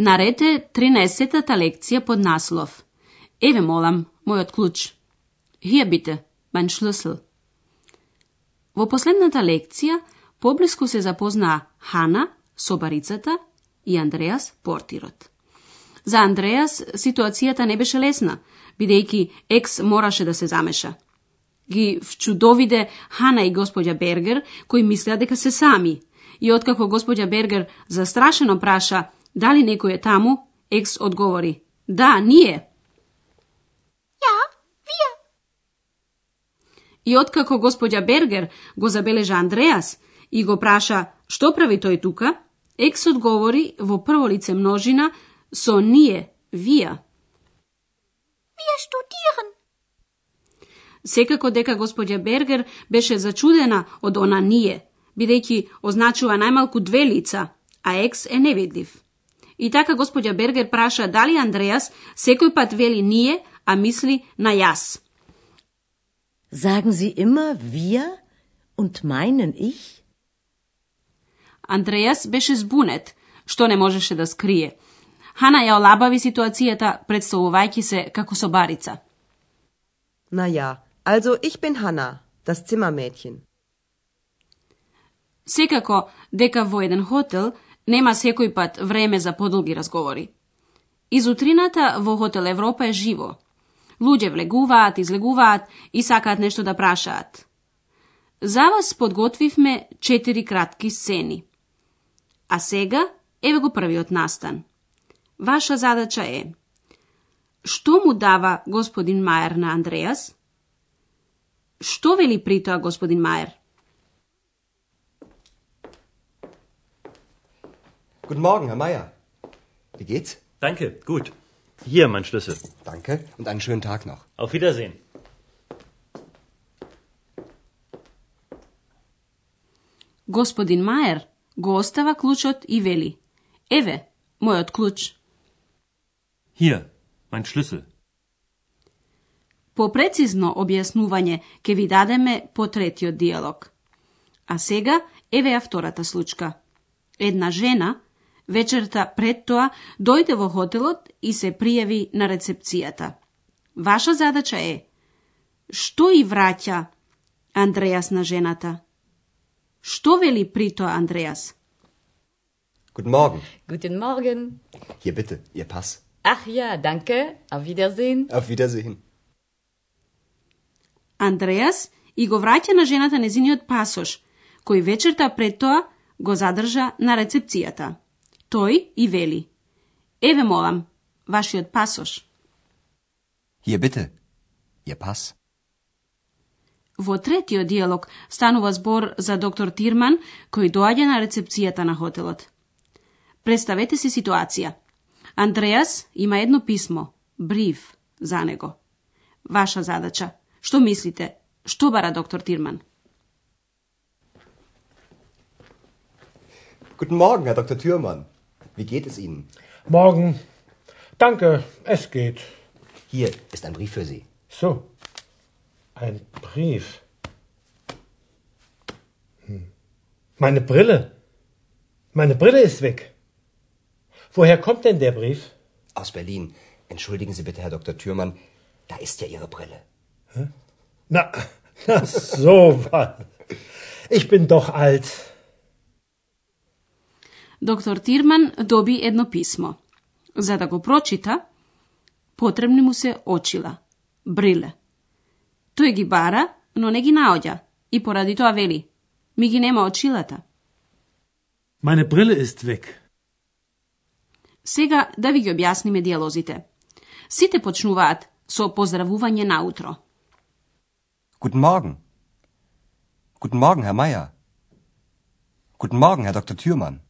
Нарете 13-та лекција под наслов Еве молам, мојот клуч. Хија бите, mein Schlüssel. Во последната лекција поблиску се запознаа Хана, собарицата, и Андреас, портирот. За Андреас ситуацијата не беше лесна, бидејќи екс мораше да се замеша. Ги вчудовиде Хана и господја Бергер, кои мислеа дека се сами. И откако господја Бергер застрашено праша дали некој е таму, екс одговори Да, ние. Ja, wir. И откако господја Бергер го забележа Андреас и го праша што прави тој тука, екс одговори во прво лице множина со ние, вие. Wir studieren. Секако дека господја Бергер беше зачудена од она ние, бидејќи означува најмалку две лица, а екс е невидлив. И така господја Бергер праша дали Андреас секој пат вели ние, а мисли на јас. Sagen Sie immer wir und meinen ich? Андреас беше збунет, што не можеше да скрие. Хана ја олабави ситуацијата, представувајќи се како собарица. Na ja, also ich bin Hanna, das Zimmermädchen. Секако дека во еден хотел нема секој пат време за подолги разговори. Изутрината во хотел Европа е живо. Луѓе влегуваат, излегуваат и сакаат нешто да прашаат. За вас подготвивме четири кратки сцени. А сега, еве го првиот настан. Ваша задача е Што му дава господин Мајер на Андреас? Што вели при тоа господин Мајер? Guten Morgen, Herr Meier. Wie geht's? Danke, gut. Hier, mein Schlüssel. Danke und einen schönen Tag noch. Auf Wiedersehen. Господин Мајер го остава клучот и вели Еве, мојот клуч. Hier, mein Schlüssel. По прецизно објаснување ќе ви дадеме по третиот диалог. А сега еве ја втората случка. Една жена вечерта пред тоа дојде во хотелот и се пријави на рецепцијата. Ваша задача е што и враќа Андреас на жената? Што вели при тоа Андреас? Guten Morgen. Guten Morgen. Hier bitte, Ihr Pass. Ach ja, danke. Auf Wiedersehen. Auf Wiedersehen. Андреас и го враќа на жената незиниот пасош, кој вечерта пред тоа го задржа на рецепцијата. Тој и вели. Еве молам, вашиот пасош. Hier bitte, Ihr Pass. Во третиот диалог станува збор за доктор Тирман, кој доаѓа на рецепцијата на хотелот. Представете си ситуација. Андреас има едно писмо, бриф, за него. Ваша задача. Што мислите? Што бара доктор Тирман? Guten Morgen, Herr Dr. Thürmann. Wie geht es Ihnen? Morgen. Danke, es geht. Hier ist ein Brief für Sie. So. Ein Brief. Hm. Meine Brille. Meine Brille ist weg. Woher kommt denn der Brief? Aus Berlin. Entschuldigen Sie bitte, Herr Dr. Thürmann. Da ist ja Ihre Brille. Na, na so was. Ich bin doch alt. Доктор Тирман доби едно писмо. За да го прочита, потребни му се очила, бриле. Тој ги бара, но не ги наоѓа и поради тоа вели, ми ги нема очилата. Meine Brille ist weg. Сега да ви ги објасниме диалозите. Сите почнуваат со поздравување на утро. Guten Morgen. Guten Morgen, Herr Meier. Guten Morgen, Herr Dr. Thürmann.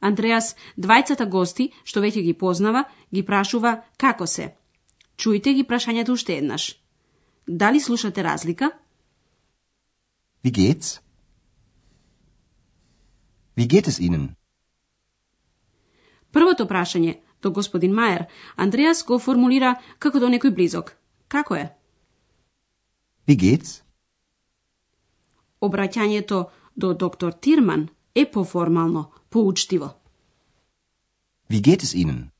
Андреас двајцата гости, што веќе ги познава, ги прашува како се. Чујте ги прашањето уште еднаш. Дали слушате разлика? Wie geht's? Wie geht es Ihnen? Првото прашање до господин Мајер, Андреас го формулира како до некој близок. Како е? Wie geht's? Обраќањето до доктор Тирман е поформално, поучтиво. Wie geht es Ihnen?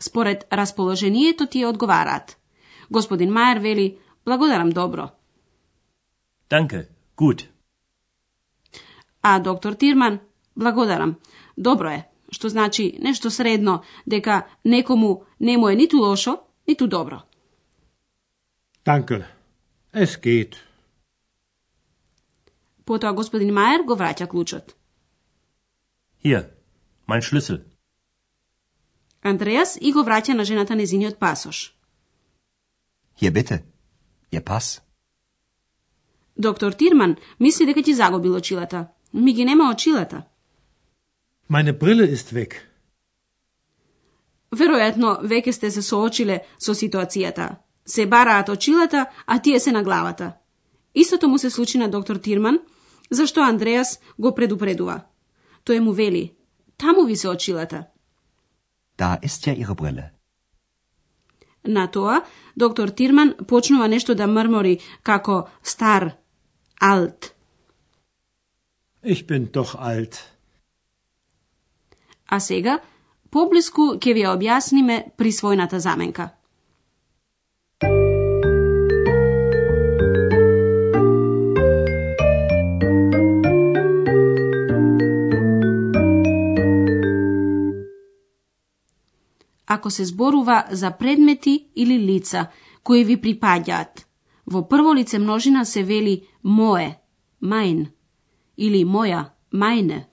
Според расположението ти одговараат. Господин Мајер вели, благодарам добро. Danke. Gut. А доктор Тирман, благодарам. Добро е, што значи нешто средно, дека некому не му е ниту лошо, ниту добро. Danke. Es geht. Потоа господин Мајер го враќа клучот. Hier. Mein Schlüssel. Андреас и го враќа на жената незиниот пасош. Hier bitte. Ihr Pass. Доктор Тирман мисли дека ќе загубил очилата. Ми ги нема очилата. Meine Brille ist weg. Веројатно, веќе сте се соочиле со ситуацијата. Се бараат очилата, а тие се на главата. Истото му се случи на доктор Тирман, зашто Андреас го предупредува. Тој му вели, таму ви се очилата. Da ist ja Ihre Brille. На тоа, доктор Тирман почнува нешто да мрмори како стар, алт. Ich bin doch alt. А сега, поблиску ќе ви ја објасниме присвојната заменка. Ако се зборува за предмети или лица кои ви припаѓаат, во прво лице множина се вели мое, mein, или моја, meine.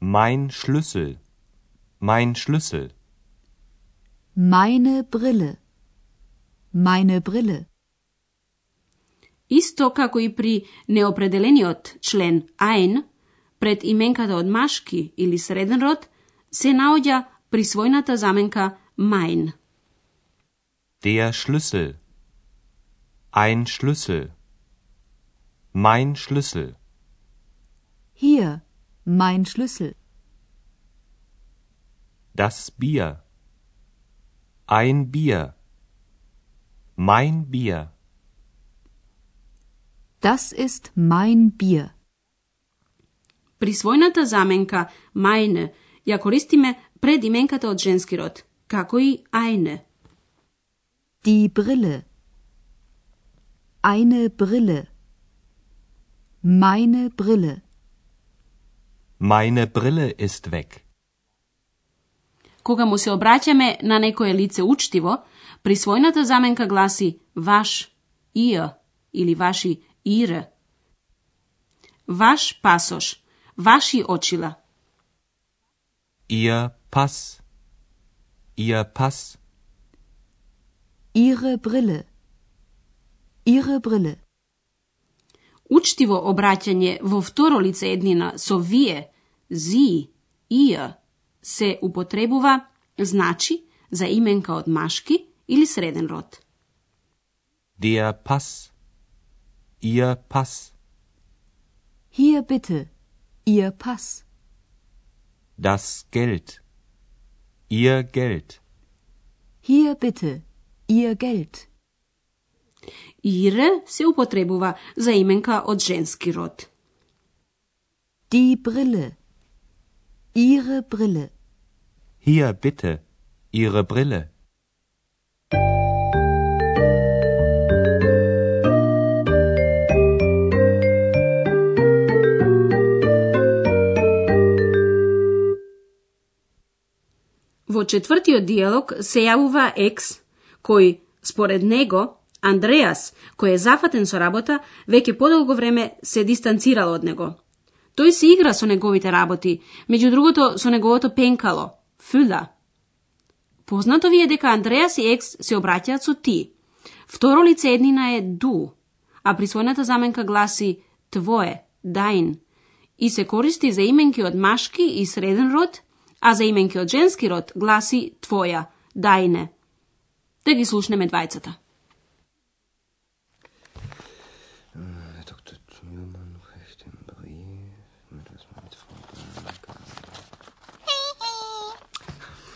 Mein Schlüssel. Mein Schlüssel. Meine Brille. Meine Brille. Исто како и при неопределениот член ein, пред именката од машки или среден род, се наоѓа присвојната заменка mein. Der Schlüssel. Ein Schlüssel. Mein Schlüssel. Hier, mein Schlüssel. Das Bier. Ein Bier. Mein Bier. Das ist mein Bier. Присвојната заменка meine ја користиме пред именката од женски род, како и eine. Die Brille. Eine Brille. Meine Brille. Meine Brille ist weg. Кога му се обраќаме на некое лице учтиво, присвојната заменка гласи ваш, ihr или ваши ihre. Ваш пасош, ваши очила. Ihr Pass. Ihr Pass. Ihre Brille. Ihre Brille. Учтиво обраќање во второ лице еднина со вие, зи, ihr се употребува значи за именка од машки или среден род. Der Pass. Ihr Pass. Hier bitte. Ihr Pass. Das Geld. Ihr Geld. Hier bitte, Ihr Geld. Ihre se upotrebova za imenka od ženski rod. Die Brille. Ihre Brille. Hier bitte, Ihre Brille. Во четвртиот диалог се јавува екс, кој, според него, Андреас, кој е зафатен со работа, веќе подолго време се дистанцирал од него. Тој се игра со неговите работи, меѓу другото со неговото пенкало, фюла. Познато ви е дека Андреас и екс се обраќаат со ти. Второ лице еднина е ду, а присвојната заменка гласи твое, дајн, и се користи за именки од машки и среден род, а за именки од женски род гласи твоја, дајне. Да ги слушнеме двајцата. Dr. Thürmann reicht den Brief mit was mit Frau Blanca.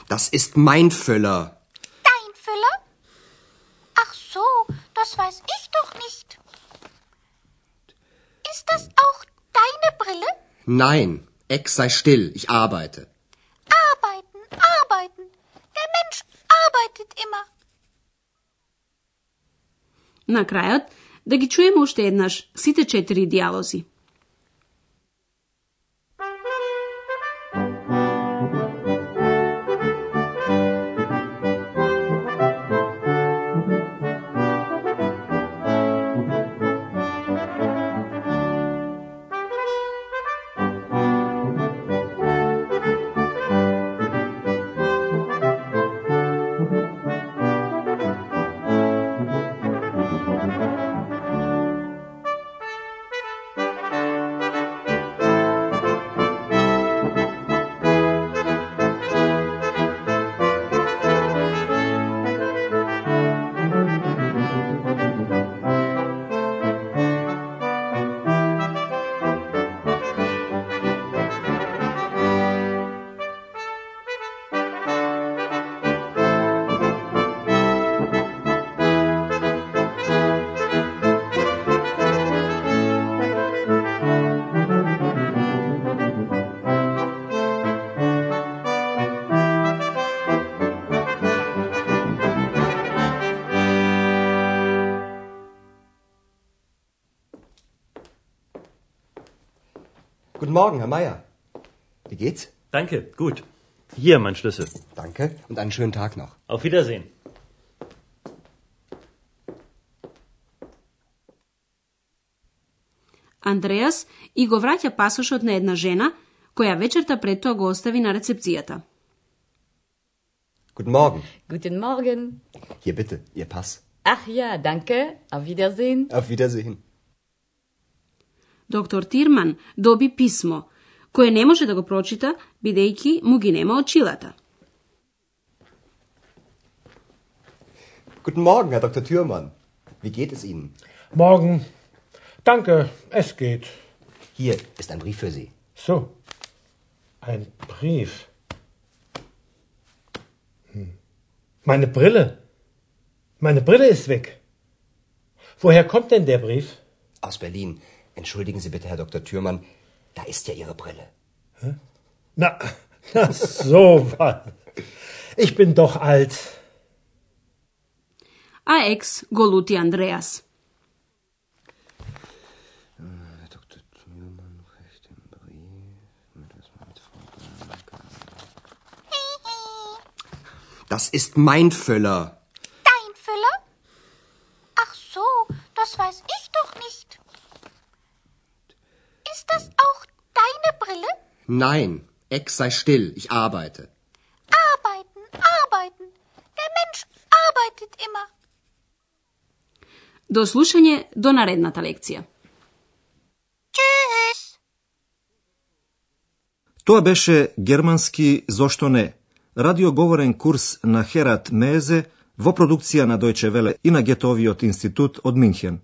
Das ist mein Füller. Dein Füller? Ach so, das weiß ich doch nicht. Ist das auch deine Brille? Nein, Ex sei still, ich arbeite. Arbeiten, arbeiten. Der Mensch arbeitet immer. На крајот, да ги чуеме уште еднаш сите четири диалози. Guten Morgen, Herr Meier. Wie geht's? Danke, gut. Hier, mein Schlüssel. Danke und einen schönen Tag noch. Auf Wiedersehen. Андреас и го враќа пасошот на една жена, која вечерта пред тоа го остави на рецепцијата. Guten Morgen. Guten Morgen. Hier bitte, Ihr Pass. Ach ja, danke. Auf Wiedersehen. Auf Wiedersehen. Доктор Тирман доби писмо, кое не може да го прочита, бидејќи му ги нема очилата. Guten Morgen, Herr Dr. Thürmann. Wie geht es Ihnen? Morgen. Danke, es geht. Hier ist ein Brief für Sie. So. Ein Brief. Hm. Meine Brille. Meine Brille ist weg. Woher kommt denn der Brief? Aus Berlin. Entschuldigen Sie bitte, Herr Dr. Thürmann, da ist ja Ihre Brille. Hä? Na, na so was. Ich bin doch alt. AX Goluti Andreas. Das ist mein Füller. Dein Füller? Ach so, das weiß Nein, Ex sei still, ich arbeite. Arbeiten, arbeiten. Der Mensch arbeitet immer. До слушање до наредната лекција. Tschüss. Тоа беше германски Зошто не? Радиоговорен курс на Херат Мезе во продукција на Дојче Веле и на Гетовиот институт од Минхен.